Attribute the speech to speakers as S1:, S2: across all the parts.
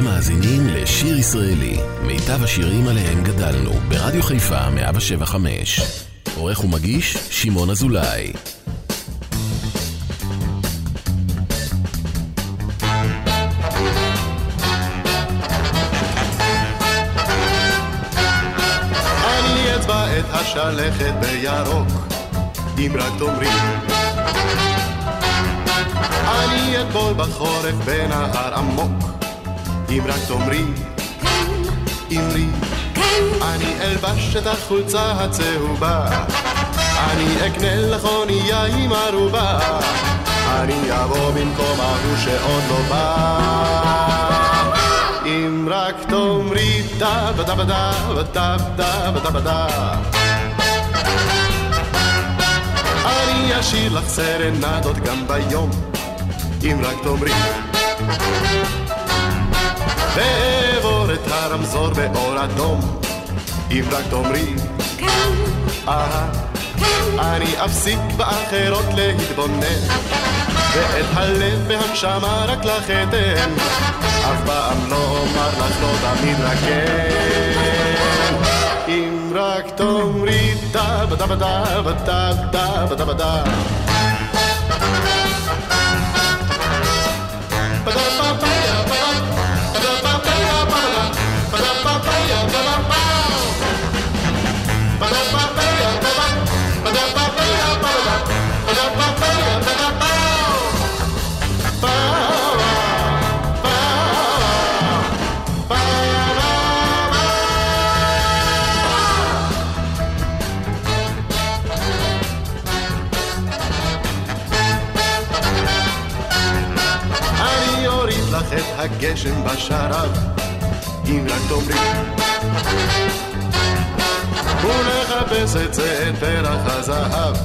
S1: אתם מאזינים לשיר ישראלי, מיטב השירים עליהם גדלנו, ברדיו חיפה 175. עורך ומגיש, שמעון אזולאי.
S2: אני את בירוק, אם רק תאמרי. אני אטבול בחורף בנהר עמוק, אם רק תאמרי. אמרי. אני אלבש את החולצה הצהובה, אני אקנה לך אונייה עם ערובה, אני אבוא במקום ההוא שעוד לא בא. אם רק תאמרי דה בדה בדה בדה בדה בדה בדה אני אשאיר לך סרנדות גם ביום אם רק תאמרי ואעבור את הרמזור באור אדום. אם רק תאמרי
S3: כן,
S2: אהה אני אפסיק באחרות להתבונן. ואת הלב והנשמה רק לך אתן. אף פעם לא אומר לך לא תמיד רק כן. אם רק תאמרי דה בדה בדה בדה בדה בדה בדה הגשם בשרב, אם רק תאמרי. ונחפש את זה את פרח הזהב,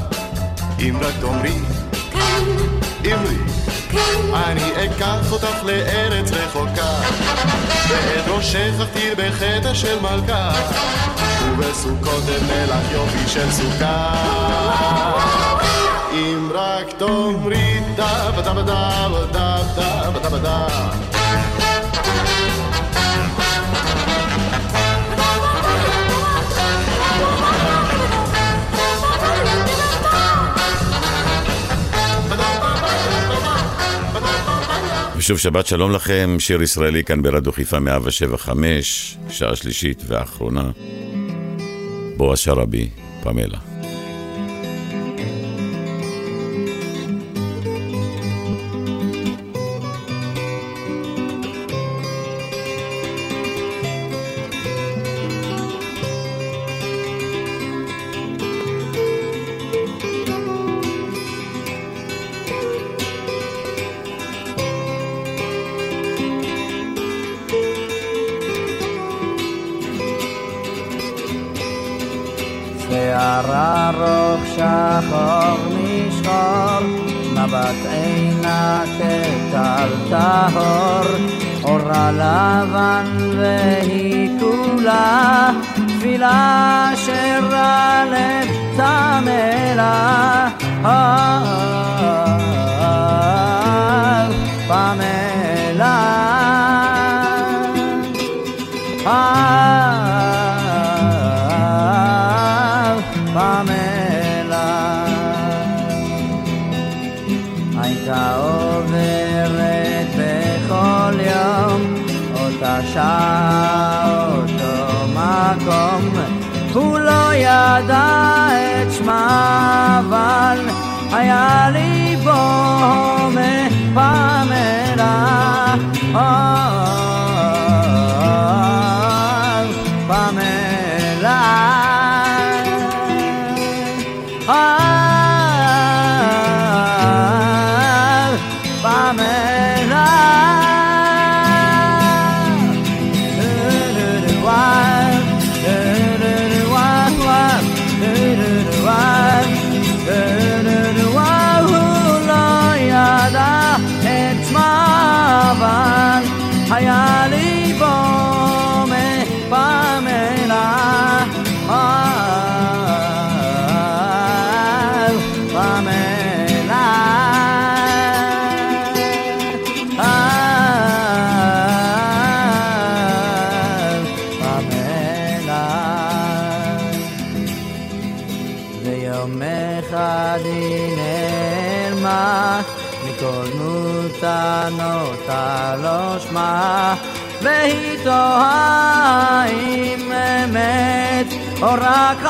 S2: אם רק תאמרי. אמרי, אני אקח אותך לארץ רחוקה, ואת ראשך אכתיר בחטא של מלכה, ובסוכות אבנה לך יופי של סוכה. אם רק תאמרי דה בדה בדה בדה בדה בדה בדה
S4: ושוב שבת שלום לכם, שיר ישראלי כאן ברדיו חיפה 175, שעה שלישית ואחרונה. בועז שרעבי, פמלה.
S5: ידע את שמה אבל היה ליבו מפמלה היה
S6: נוטה לא שמע והיא תוהה אם אמת או רק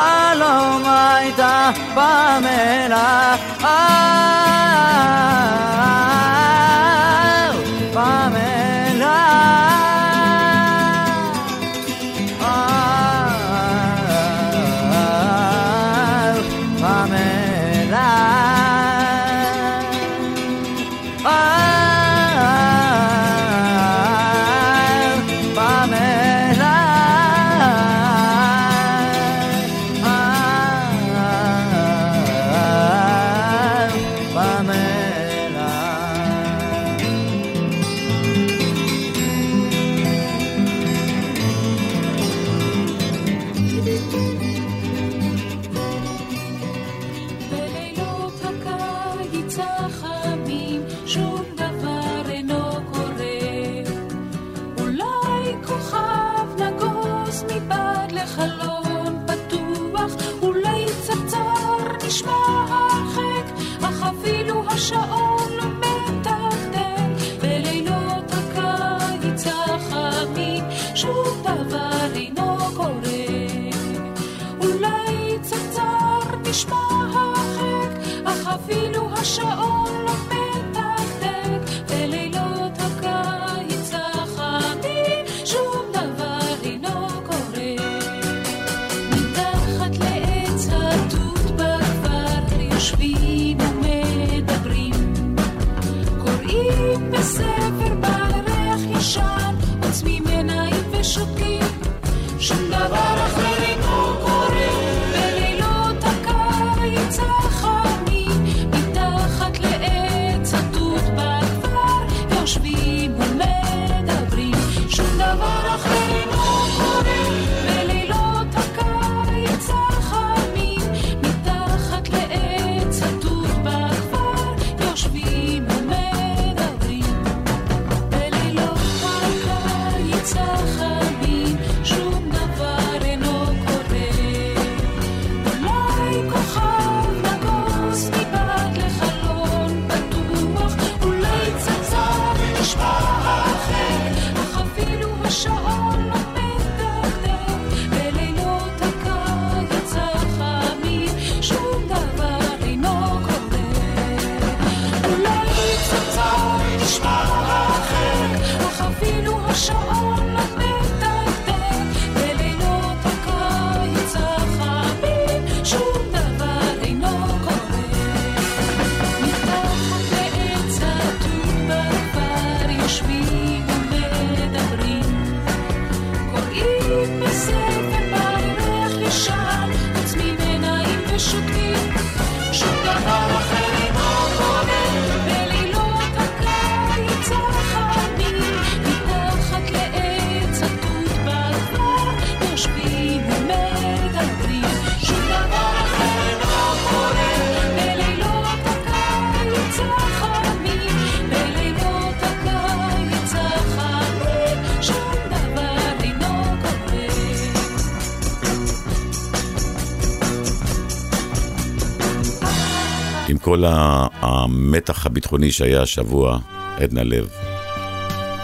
S4: המתח הביטחוני שהיה השבוע, עדנה לב,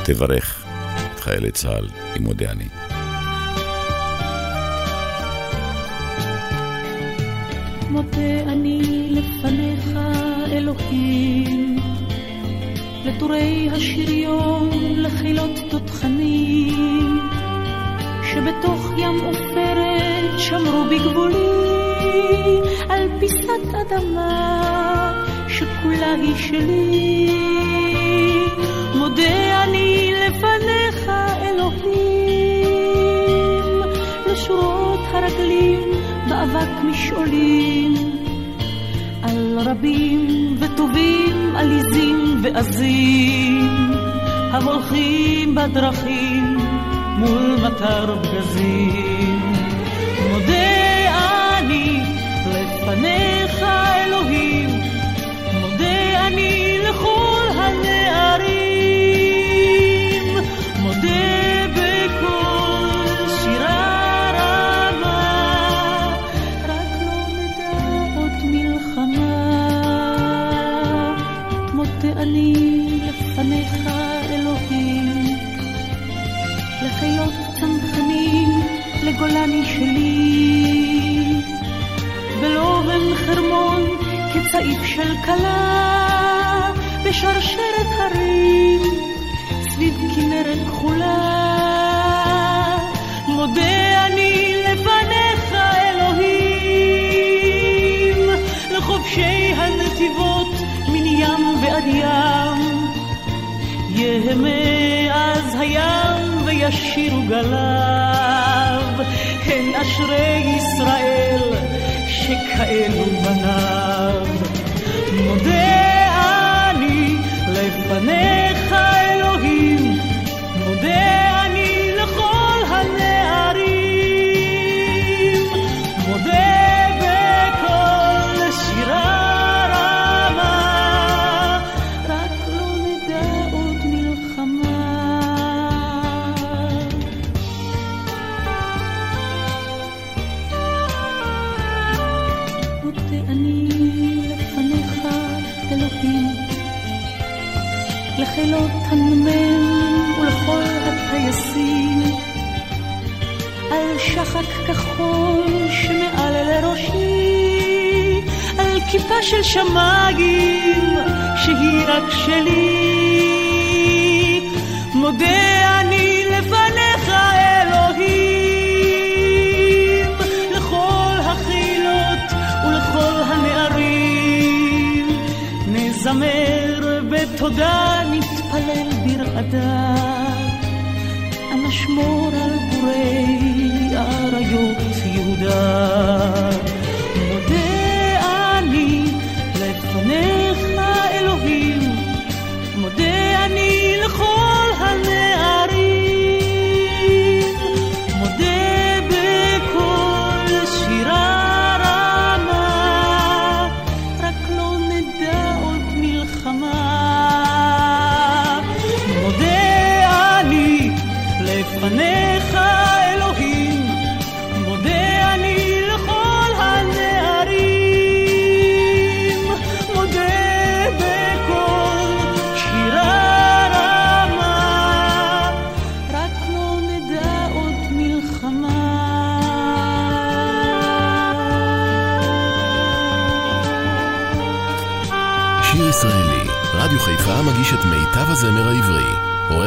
S4: תברך את חיילי צה"ל עם מודה אני.
S7: מודה אני לפניך, אלוהים, לטורי השריון, לחילות תותחנים, שבתוך ים עופרת שמרו בגבולי על פיסת אדמה שכולה היא שלי. מודה אני לפניך, אלוהים, לשורות הרגלים באבק משעולים, על רבים וטובים, עליזים ועזים, ההולכים בדרכים מול מטר פגזים. לא גולני שלי, ולא בן חרמון כצעיף של כלה. הנתיבות מן ים ועד ים. יהמה אז הים וישירו גליו, הן אשרי ישראל שכאלו בניו. מודה אני לפניך של שמיים שהיא רק שלי. מודה אני לפניך, אלוהים, לכל החילות ולכל הנערים. נזמר בתודה, נתפלל ברעדה. אנא שמור על גורי אריות יהודה. לפניך,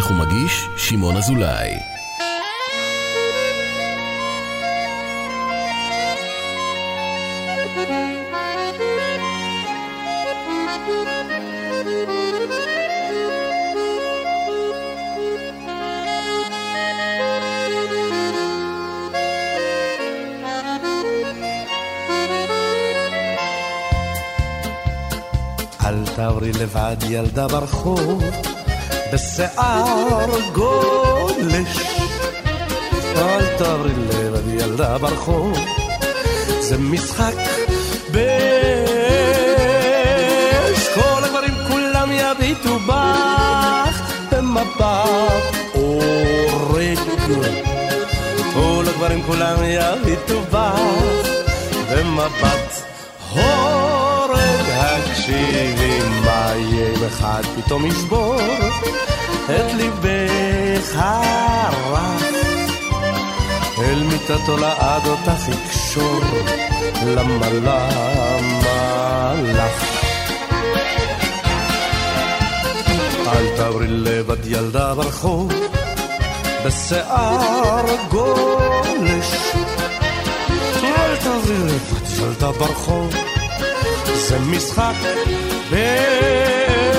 S1: עורך ומגיש, שמעון אזולאי.
S8: אל תעברי לבד ילדה ברחוב, בשיער גולש. אל תעברי לבד ילדה ברחוב, זה משחק באש. כל הגברים כולם יביטו בך במבט הורג. כל הגברים כולם יביטו בך במבט. הקשיבי מה יום אחד פתאום ישבור את ליבך הרך. אל מיטתו לעד אותך יקשור, למה למה לך? אל תעברי לבד ילדה ברחוב, בשיער גולש. אל תעברי לבד ילדה ברחוב, זה משחק באש.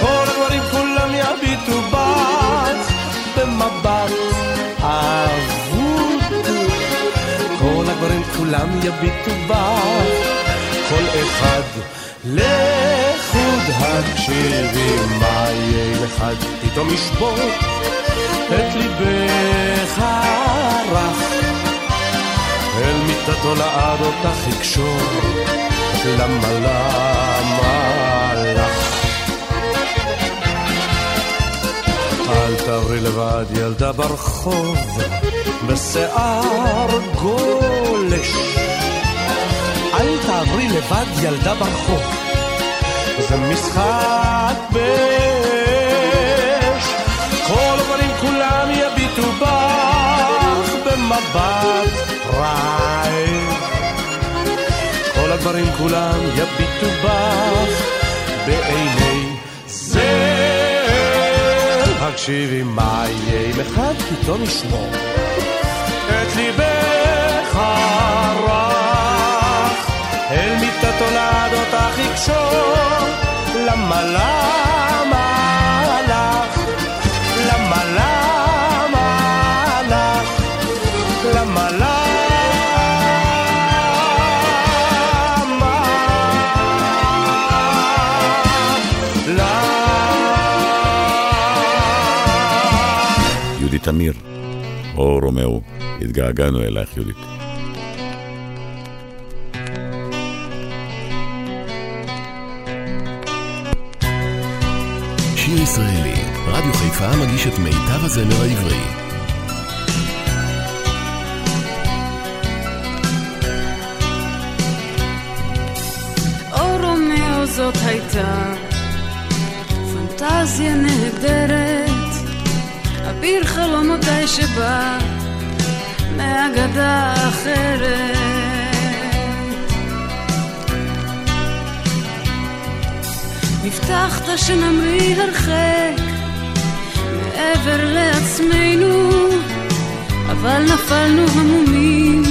S8: כל הגברים כולם יביטו בך במבט אבוד. כל הגברים כולם יביטו בך, כל אחד לחוד הקשיבי מה יהיה אחד פתאום ישבור את ליבך הרך. אל מיטתו לעד אותך יקשור, למה למה לך? אל תעברי לבד ילדה ברחוב, בשיער גולש. אל תעברי לבד ילדה ברחוב, זה משחק באש. כל הגברים כולם יביטו בך הדברים כולם יביטו בך בעיני זה. הקשיבי מה יהיה אם אחד פתאום ישמור את ליבך הרך אל מיטת הולד אותך יקשור למה למה למה
S4: תמיר, או רומאו, התגעגענו אלייך יהודית.
S1: שיר ישראלי, רדיו חיפה מגיש את מיטב הזמר העברי.
S9: זאת הייתה פנטזיה נהדרת, אביר חלומותיי שבא מאגדה אחרת. הבטחת שנמריא הרחק מעבר לעצמנו, אבל נפלנו המומים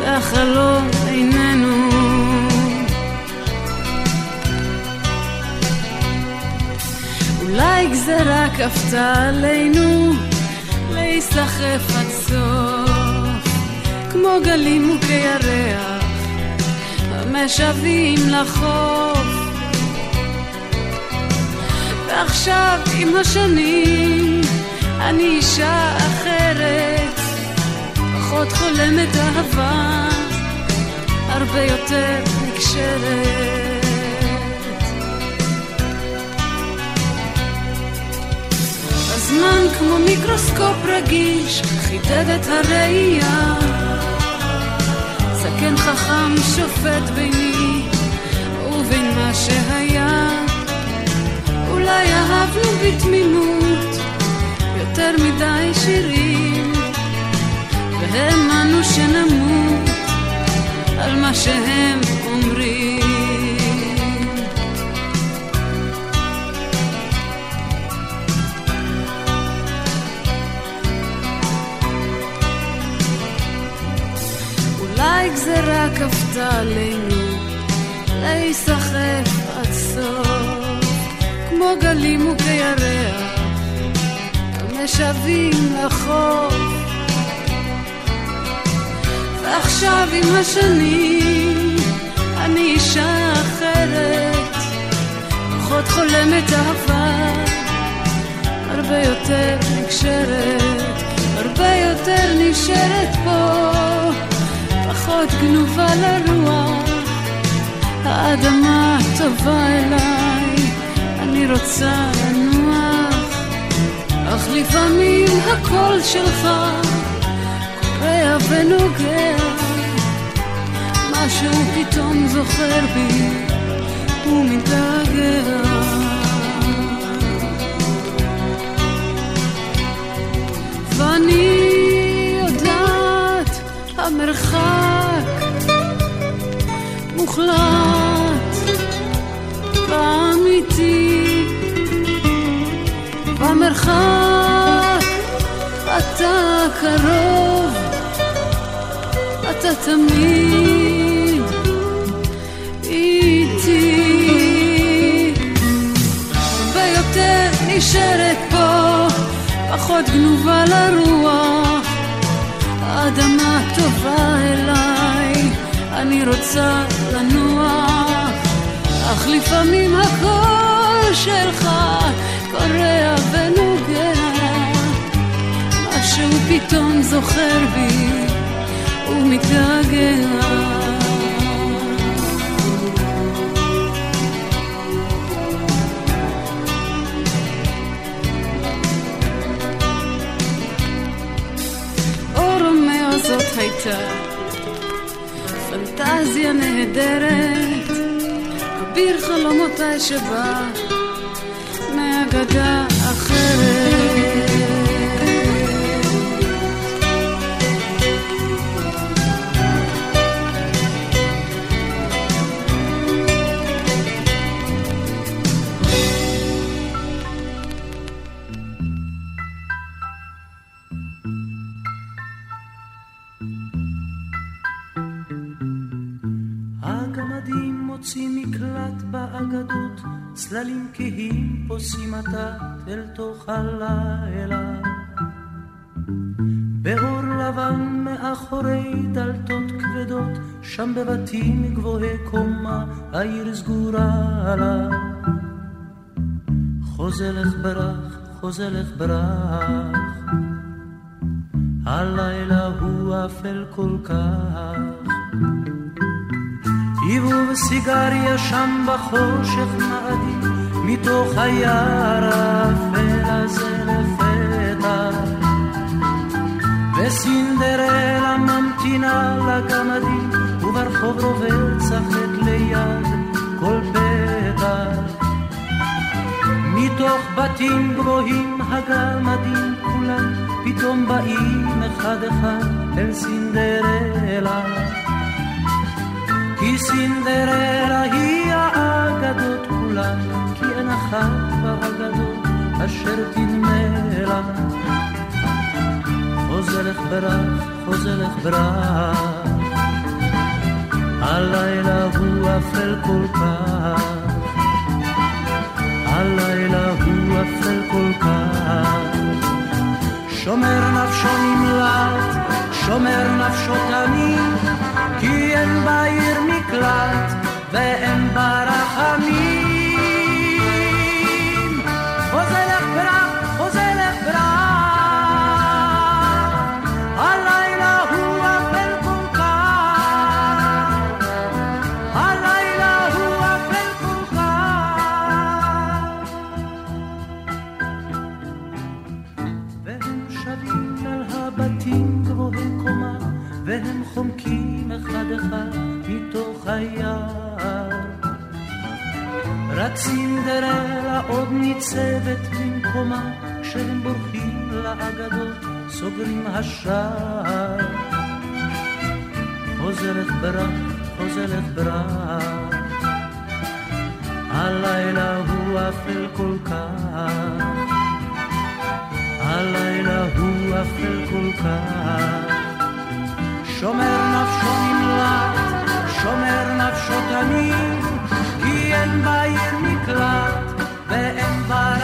S9: והחלום כפתה עלינו להיסחף עד סוף, כמו גלים מוכי ירח המשוועים לחוף. ועכשיו עם השנים אני אישה אחרת, פחות חולמת אהבה, הרבה יותר נקשרת. הזמן כמו מיקרוסקופ רגיש, חידד את הראייה. זקן חכם שופט ביני ובין מה שהיה. אולי אהבנו בתמימות יותר מדי שירים, והאמנו שנמות על מה שהם אומרים. אולי גזרה כפתה עלינו להיסחף עד סוף, כמו גלים וכירח, המשוועים לחוף. ועכשיו עם השנים אני אישה אחרת, פחות חולמת אהבה, הרבה יותר נקשרת, הרבה יותר נשארת פה. פחות גנובה לרוח, האדמה טובה אליי, אני רוצה לנוח, אך לפעמים הקול שלך קורע ונוגע, משהו פתאום זוכר בי ומתגעגע. ואני המרחק מוחלט ואמיתי. במרחק אתה קרוב אתה תמיד איתי. הרבה יותר נשארת פה פחות גנובה לרוח טובה אליי, אני רוצה לנוח, אך לפעמים הקול שלך קורע ונוגע, משהו פתאום זוכר בי ומתגעגע. פנטזיה נהדרת, אביר חלומותיי שבא מאגדה אחרת.
S10: נחת באגדות, צללים כהים פוסעים עתת אל תוך הלילה. באור לבן מאחורי דלתות כבדות, שם בבתים גבוהי קומה, העיר סגורה לה. חוזלך ברח, חוזלך ברח, הלילה הוא אפל כל כך. עיבוב סיגריה שם בחושך מאדים, מתוך היער האפל הזה לפתע. וסינדרלה ממתינה לגמדים, וברחוב רובץ החטא ליד כל פתח. מתוך בתים גבוהים הגמדים כולם, פתאום באים אחד אחד אל סינדרלה. כי סינדרלה היא האגדות כולן, כי אין אחת באגדות אשר תנמה לה. חוזלך ברח, חוזלך ברח, הלילה הוא אפל כל כך, הלילה הוא אפל כל כך. שומר נפשו נמלט, שומר נפשו תמיד, כי אין בעיר מקלט ואין בה רחמים. חוזלך ברח, חוזלך ברח, הלילה הוא אפל כך, הלילה הוא אפל כך. והם שבים אל הבתים גבוהי קומה, והם חומקים אחד אחד מתוך היער. רק סינדרלה עוד ניצבת במקומה, כשהם בורחים לאגדות, סוגרים השער. חוזרת ברח, חוזרת ברח, הלילה הוא אפל כל כך. הלילה הוא אפל כל כך. שומר נפשו נמלט, שומר נפשו תמיד, כי אין בעיר מקלט ואין בה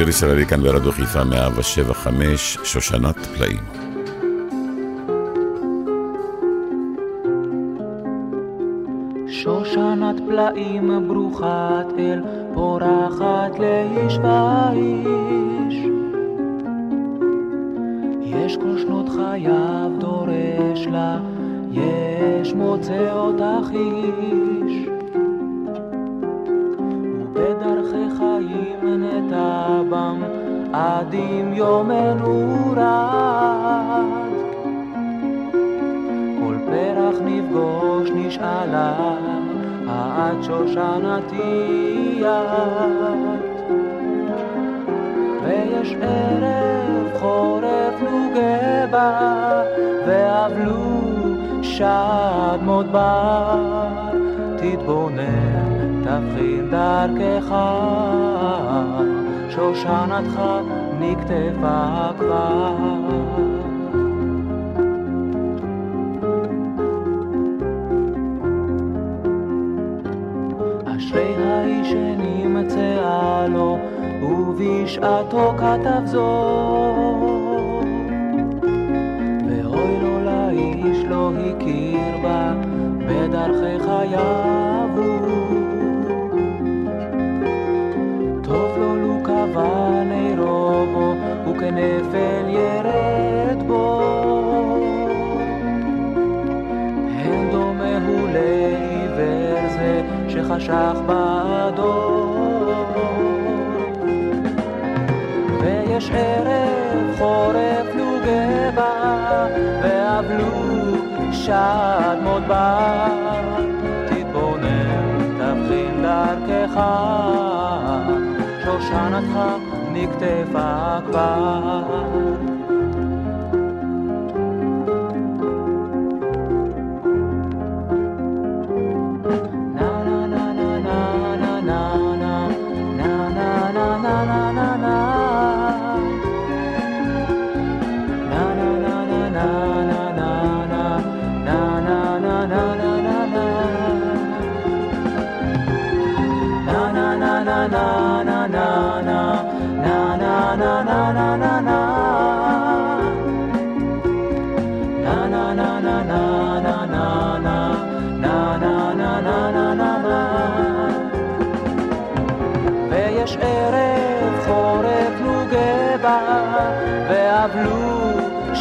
S4: שיר ישראלי כאן ברדיו חיפה 175, שושנת פלאים.
S6: שושנת פלאים ברוכת אל, שושנתי את. ויש ערב חורף נוגה בה, ואבלו שד מודבר. תתבונן, תבחין דרכך, שושנתך נקטפה כבר. אשרי האיש שנמצאה לו, ובשעתו כתב זאת. ואוי לו לאיש לא הכיר בה, בדרכי חייו. טוב לו לו קבע נרו בו, וכנפל ירד חשך באדום. ויש ערב חורף לוגבה, ואבלו שד מודבר. תתבונן, תבחין דרכך, שושנתך
S11: נקטפה כבר.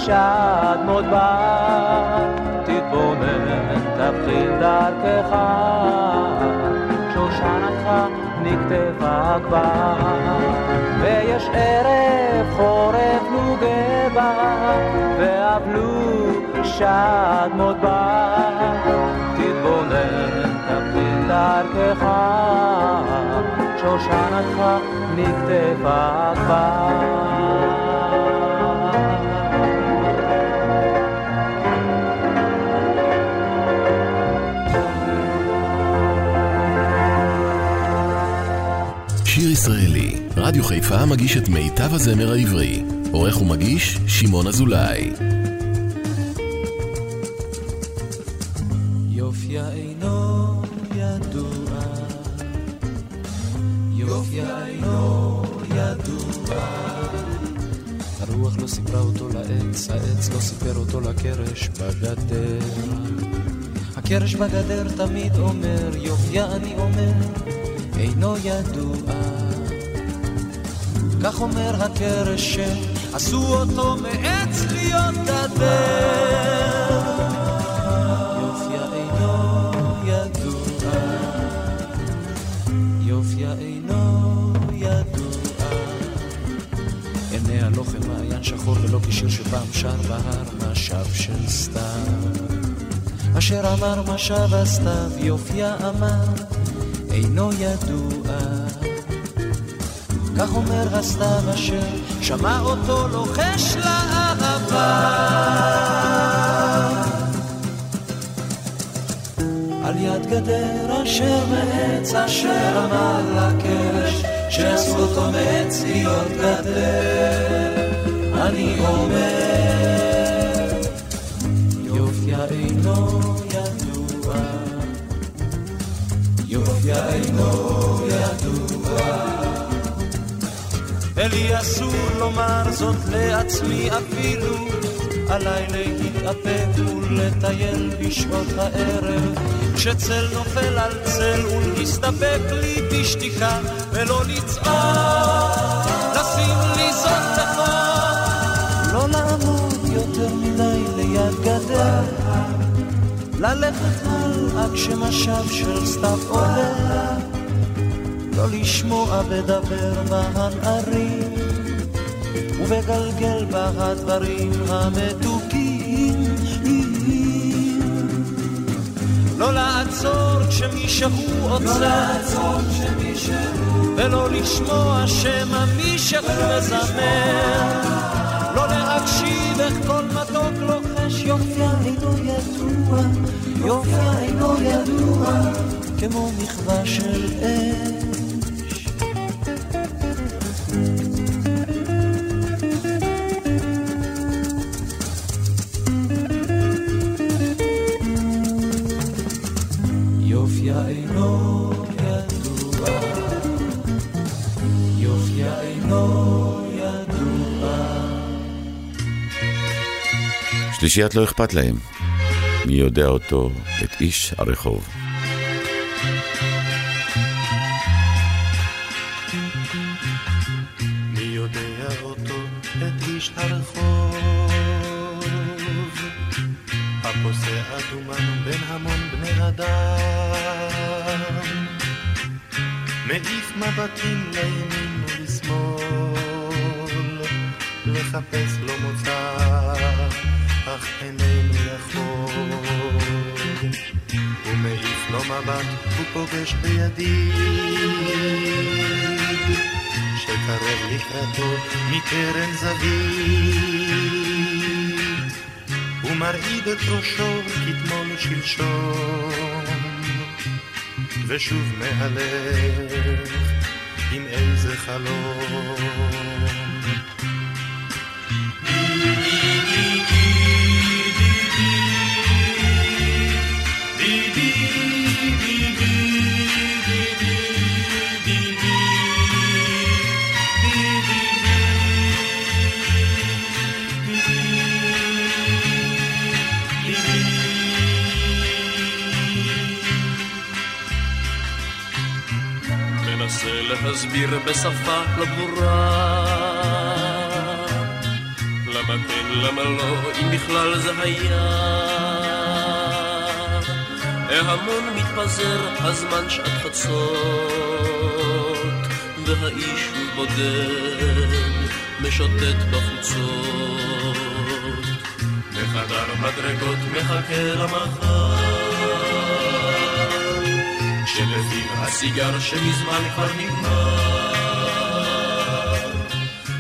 S11: שדמות בר, תתבונן, תבחין דרכך, שושנתך נקטפה כבר. ויש ערב חורף נוגה בה, ואבלו שדמות בר, תתבונן, תבחין דרכך, שושנתך נקטפה כבר.
S1: רדיו חיפה מגיש את מיטב הזמר העברי. עורך ומגיש, שמעון אזולאי.
S10: יופיה לא לא. הקרש בגדר תמיד אומר, יופיה אני אומר, אינו ידוע. כך אומר הקרש שעשו אותו מעץ להיות גדר. יופיה אינו ידוע, יופיה אינו ידוע. עיניה לא כמעיין שחור ולא כשיר שפעם שר בהר משב של סתיו. אשר אמר משב הסתיו, יופיה אמר, אינו ידוע. כך אומר הסתיו אשר שמע אותו לוחש לאהבה. על יד גדר אשר מעץ אשר אמר לקרש שעשו אותו להיות גדר. אני אומר יופיה אינו ידוע יופיה אינו ידוע ולי אסור לומר זאת לעצמי אפילו, עליי להתאפק ולטייל בשעות הערב, כשצל נופל על צל ולהסתפק לי בשתיקה, ולא לצעוק, לשים לי זאת בחוק, לא לעמוד יותר מדי ליד גדר, ללכת הלאה כשמשב של סתיו עולה. לא לשמוע בדבר בהנערים, ובגלגל בה הדברים המתוקים. לא לעצור כשמישהו עוצר, ולא לשמוע שמא מישהו מזמר, לא להקשיב איך כל מתוק לוחש יופיה אינו ידוע, יופיה אינו ידוע, כמו מחווה של אש.
S4: שלישיית לא אכפת להם. מי יודע אותו, את איש הרחוב.
S12: איש הרחוב, מעיף מבטים לימין ולשמאל, לחפש לו מוצא. אך איננו יכול. הוא מעיף לו מבט, הוא פוגש בידיד, מתקרב לקראתו מקרן זווית. ומרעיד את ראשו כתמול שלשום. ושוב מהלך עם איזה חלום
S13: להסביר בשפה לא ברורה. למה כן, למה לא, אם בכלל זה היה? ההמון מתפזר, הזמן שעת חצות והאיש הוא בודד, משוטט בחוצות. בחדר מדרגות מחכה למחר שלפיו הסיגר שמזמן כבר נגמר.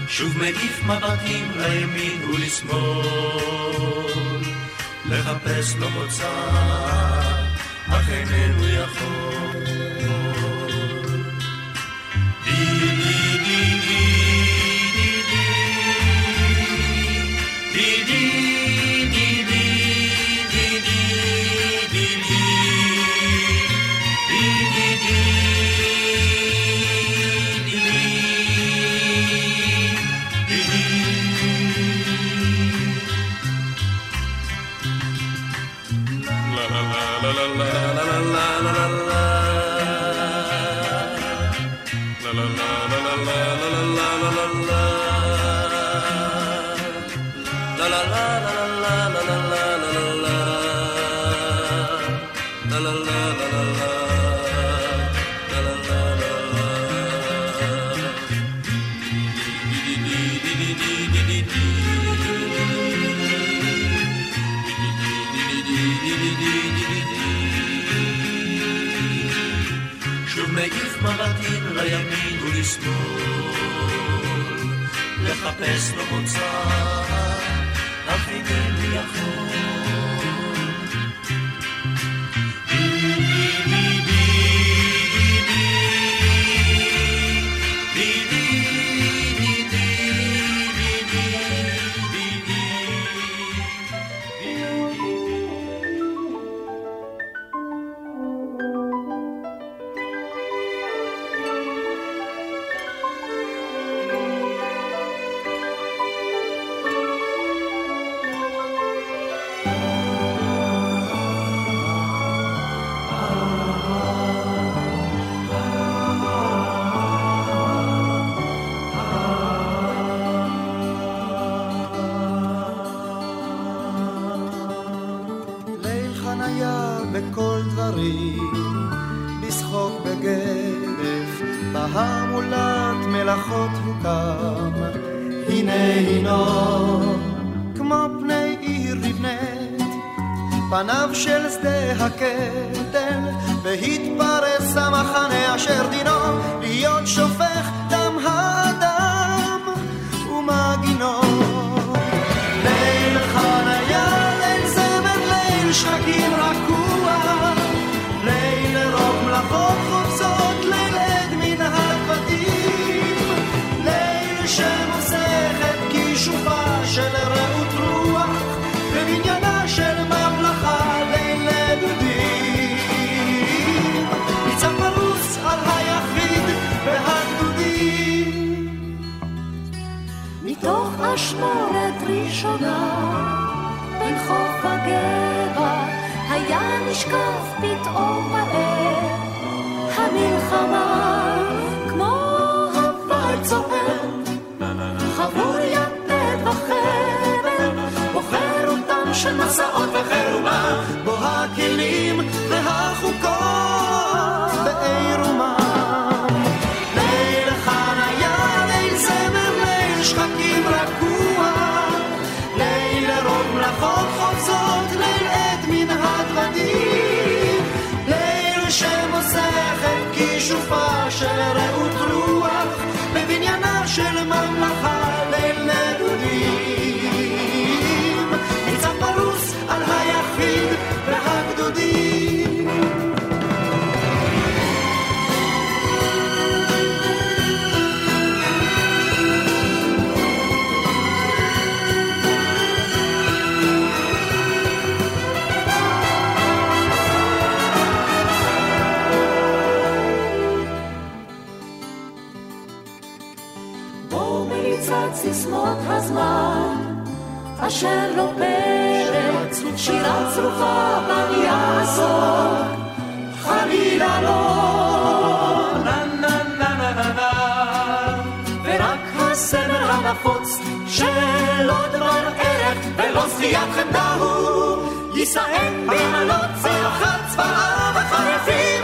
S13: שוב מעיף מבטים לימין ולשמאל לחפש לו מוצא אך איננו יכול לחפש לו מוצא, deja que
S14: כישופה של רעות רוח בבניינה
S6: הזמן, אשר לא פרק, שירה צרופה בל יעסוק, חלילה לא. נה נה נה נה נה נה, ורק הסמל הנפוץ של עוד דבר ערך ולא זכיית חמדה הוא, יישאם בעלות צלחת צבאה וחרפים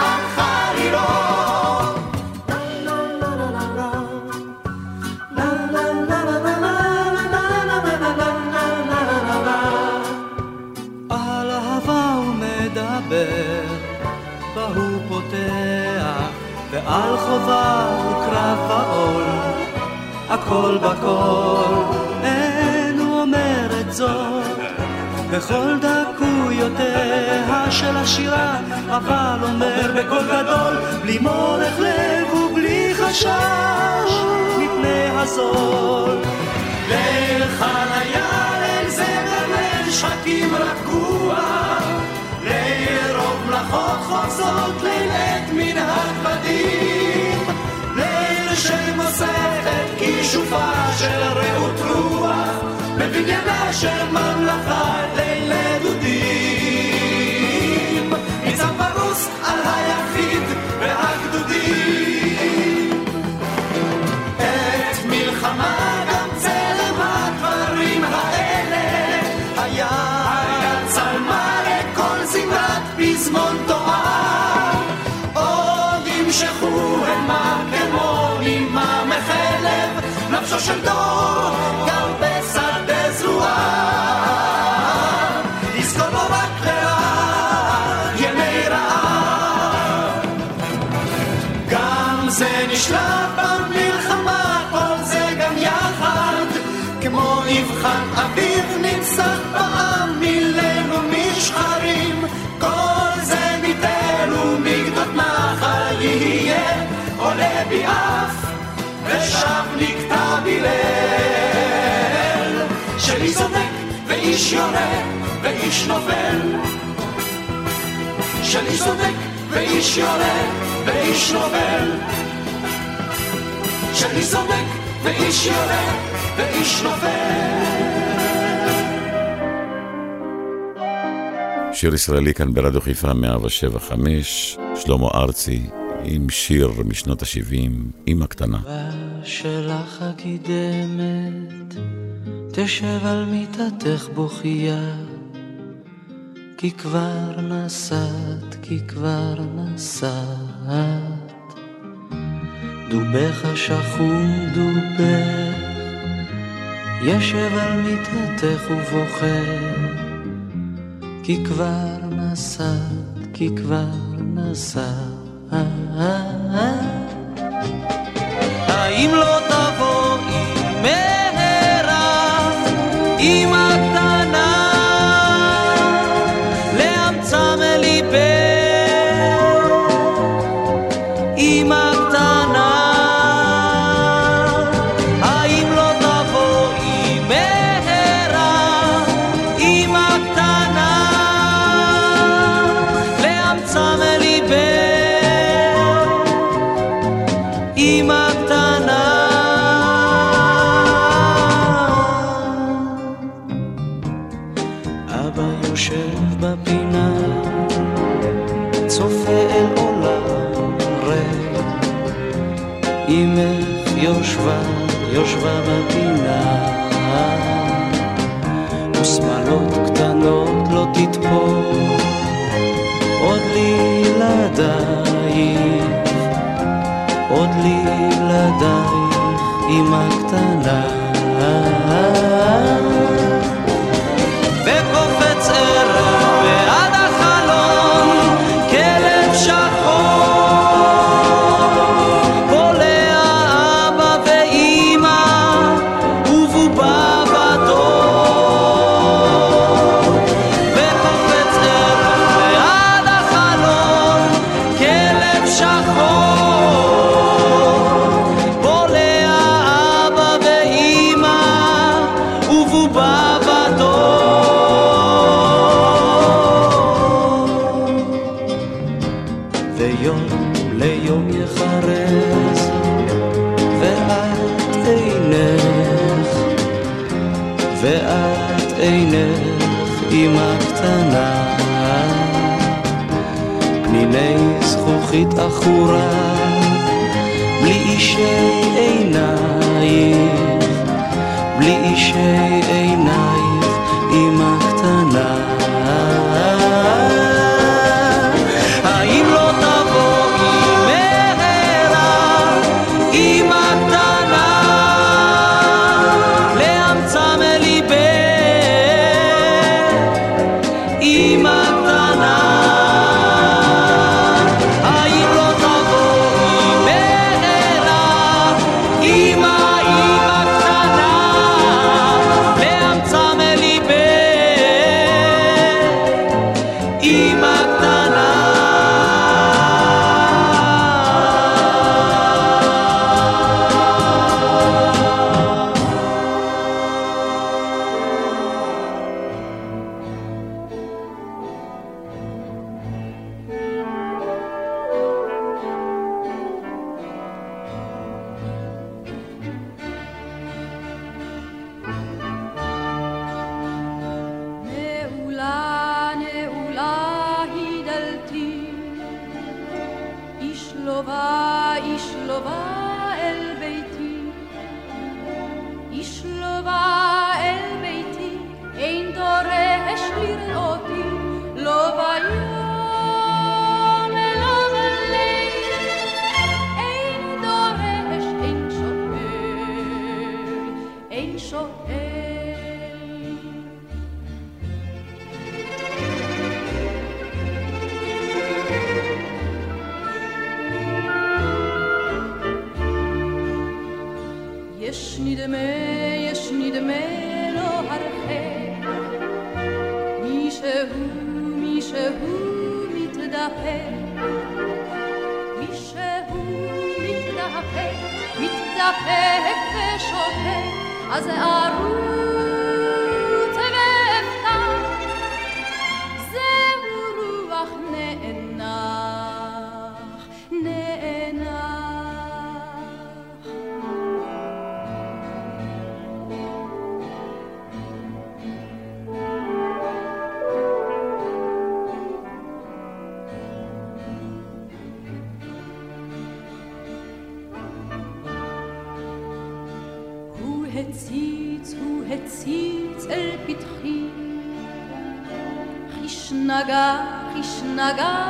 S14: ועל חובה וקרב ועול, הכל בכל, אין הוא אומר את זאת, בכל דקויותיה של השירה, אבל אומר בקול גדול, בלי מורך לב ובלי חשש, מפני הזול. ליל חניה, ליל זמר, ליל שחקים רגוע, מלאכות חוצות, ליל עת מנהג בדים, ליל שמוסף את כישופה של רעות רוח, בבניינה של ממלכה, ושב נקטע בי ליל, שלי צודק ואיש יורה ואיש נופל. שלי צודק ואיש יורה ואיש נובל שלי צודק ואיש יורה ואיש נובל
S4: שיר ישראלי כאן ברדיו חיפה 175, שלמה ארצי עם שיר משנות ה-70, אימא קטנה.
S14: שלך הקידמת, תשב על מיטתך בוכייה, כי כבר נסעת, כי כבר נסעת. דובך השחום דובך, ישב על מיטתך ובוכה, כי כבר נסעת, כי כבר נסעת. ah, ah, ah. קטנה. אמא קטנה.
S15: פניני זכוכית עכורה, בלי אישי עינייך, בלי אישי עינייך, אמא קטנה.
S16: יש נדמה, יש נדמה לא לו הרחק, מישהו, מישהו מתדפק, מישהו מתדפק, מתדפק ושותק, אז ארור ragazzo.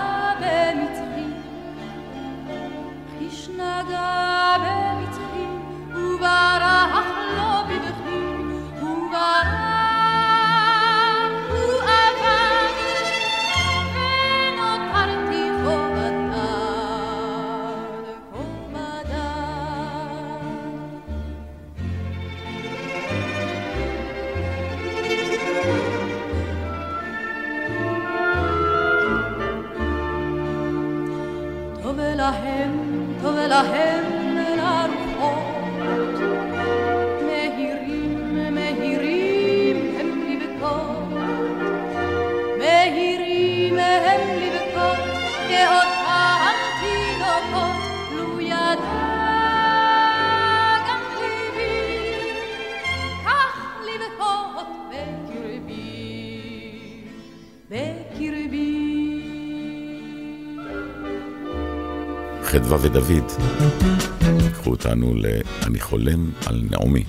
S16: חדווה ודוד. לקחו אותנו ל"אני חולם על נעמי".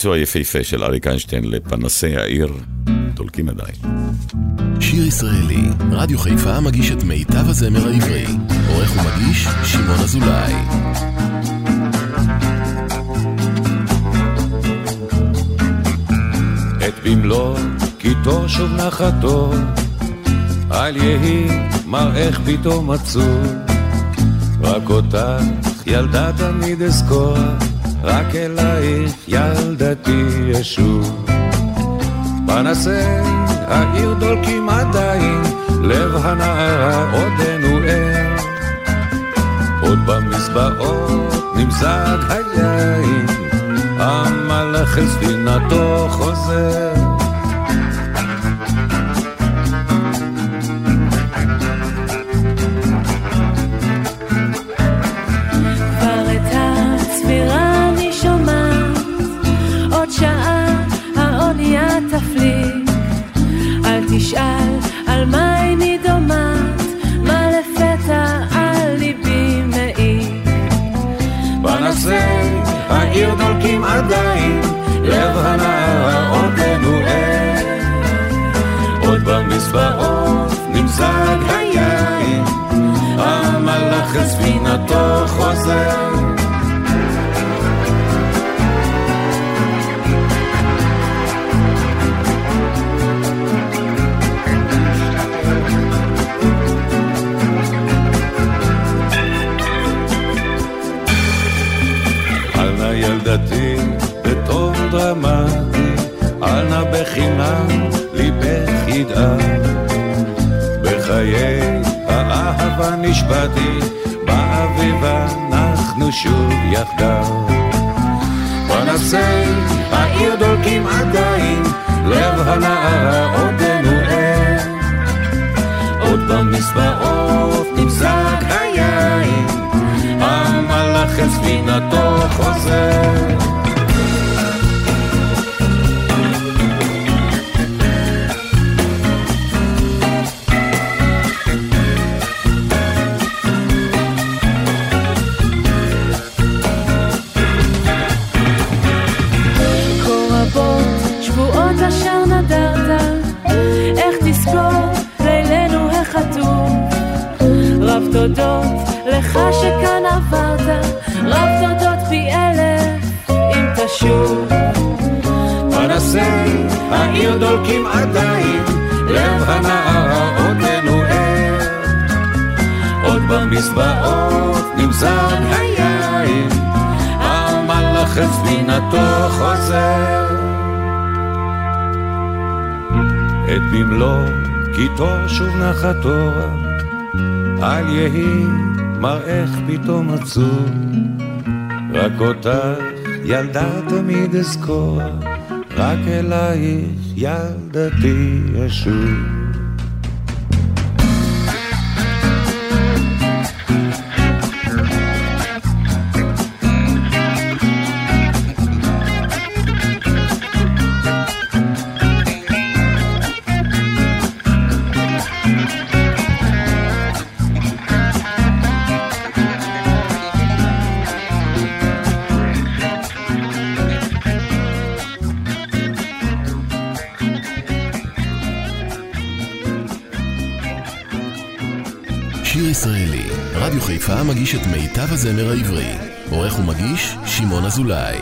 S16: שלך.
S4: והנה ביצוע יפהפה של אריק איינשטיין לפנסי העיר, דולקים עדיין.
S1: שיר ישראלי, רדיו חיפה מגיש את מיטב הזמר העברי. עורך ומגיש, שמעון אזולאי.
S8: את במלוא קיטו שוב נחתו, אל יהי מראך פתאום עצוב. רק אותך ילדה תמיד אזכור, רק אלייך ילדתי ישוב. פנסי העיר דולקים עדיין, לב הנערה עודנו ער. עוד במזבעות נמזג היין, המלאך אל ספינתו חוזר. נשבעתי, באביב אנחנו שוב יחדיו. פנסי העיר דולקים עדיין, לב הנערה עודנו ער. עוד במזבעות נמזג היין, המלאך אל ספינתו חוזר.
S6: לך שכאן עברת, רב תודות פי אלף אם תשוב.
S8: פנסי העיר דולקים עדיין, לב הנערה עודנו ער. עוד במזבעות נמזג היין, המלאך ספינתו חוזר. את במלוא קיטו שוב נחתו, אל יהי מראך פתאום עצוב. רק אותך ילדה תמיד אזכור,
S17: רק אלייך ילדתי אשוב.
S1: מגיש את מיטב הזמר העברי. עורך ומגיש, שמעון אזולאי.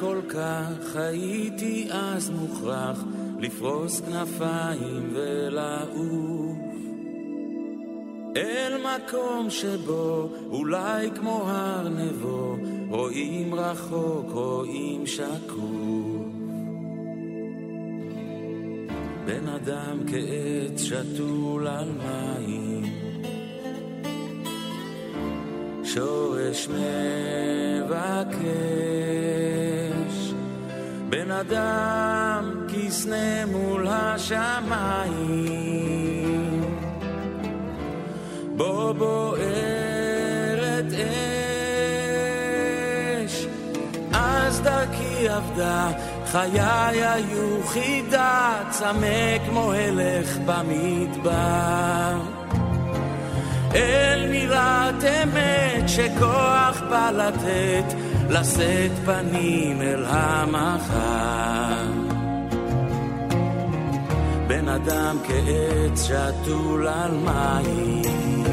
S18: כל כך, הייתי אז מוכרח לפרוס כנפיים ולעוף. אל מקום שבו, אולי כמו הר נבו, רואים רחוק, רואים שקוף. בן אדם כעץ שתול על מים, שורש מבקש, בן אדם כסנה מול השמיים, בו בוערת אש, אז דרכי עבדה חיי היו חידה, צמא כמו הלך במדבר. אל מירת אמת שכוח בא לתת, לשאת פנים אל המחר. בן אדם כעץ שתול על מים,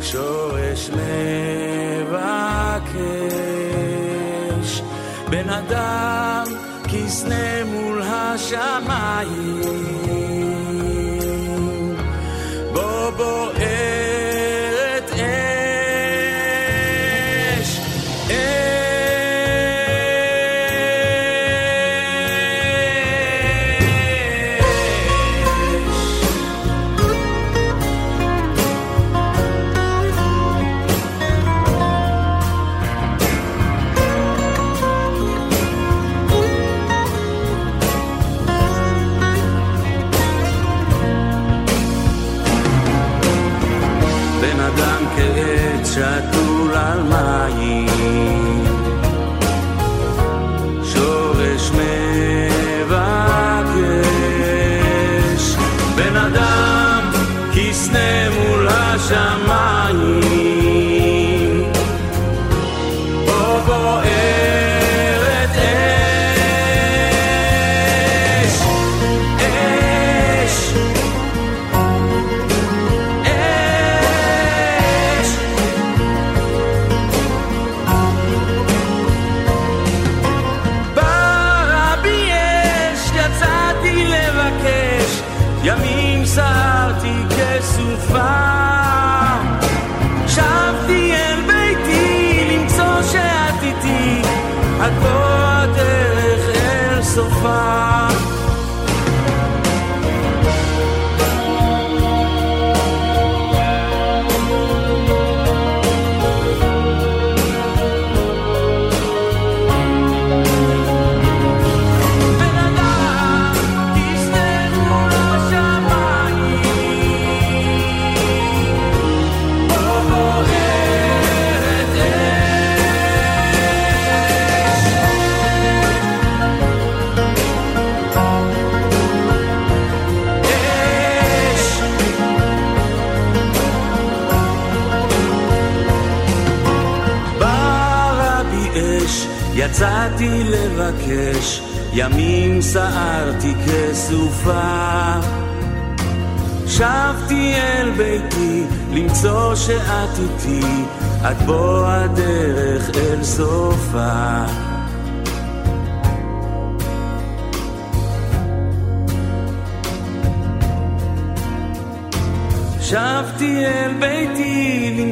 S18: שורש מבקר. בן אדם כסנה מול השמיים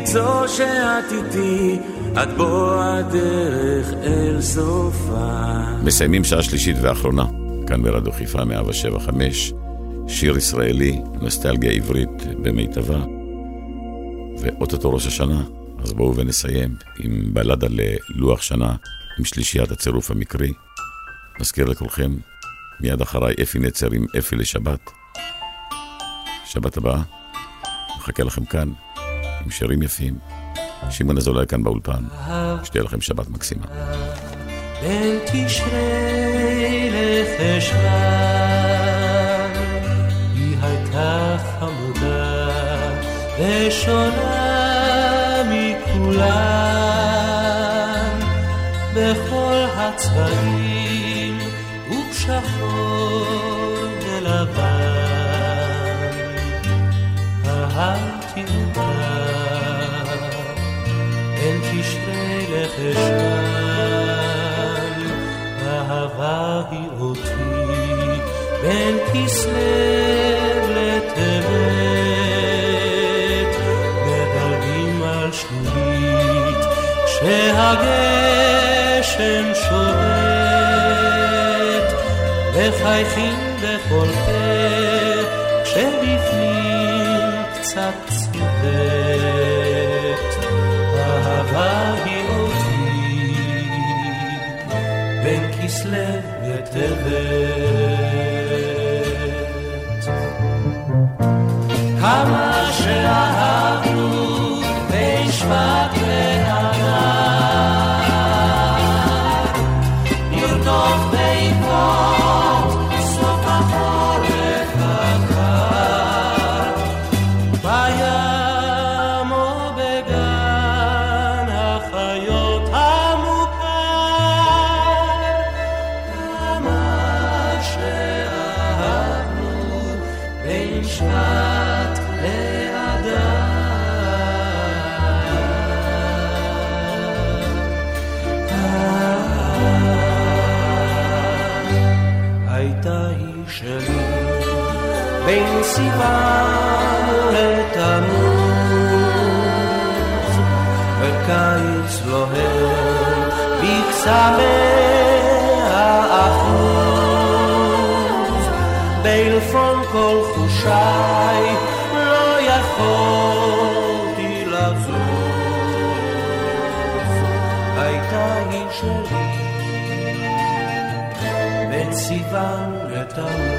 S19: למצוא שאת איתי, עד בוא הדרך אל סופה.
S4: מסיימים שעה שלישית ואחרונה, כאן ברדיו חיפה 175, שיר ישראלי, נוסטלגיה עברית במיטבה, ואו-טו-טו ראש השנה, אז בואו ונסיים עם בלדה ללוח שנה עם שלישיית הצירוף המקרי. נזכיר לכולכם, מיד אחריי אפי נצר עם אפי לשבת. שבת הבאה, מחכה לכם כאן עם שירים יפים. שמעון אזולאי כאן באולפן, שתהיה לכם שבת מקסימה.
S10: בין תשרי לחשוון, היא הייתה חמודה ושונה מכולן, בכל הצבעים ובשחור ולבן. אהבתי אותה תשרי לחשוון, אהבה היא אותי בין כסלו לטבת, מדלגים על שלולית כשהגשם שולט, מחייכים בכל פה לטבת. בין סיוון לתמוז, וקיץ לוהר בקסמי האחוז, בעלפון כל חושיי לא יכולתי לזוז, הייתה היא שלי בין סיוון לתמוז.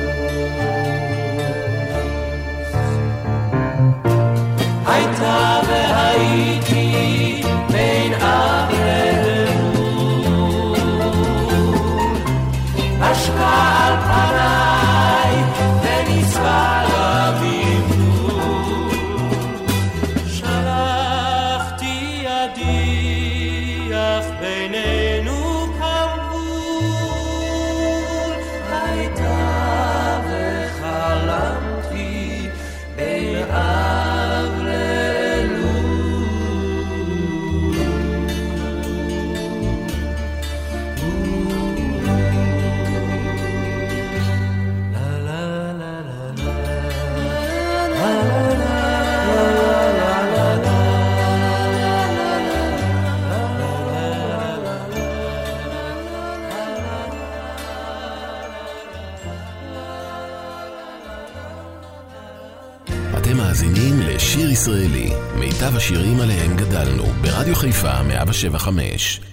S1: השירים עליהם גדלנו, ברדיו חיפה 175.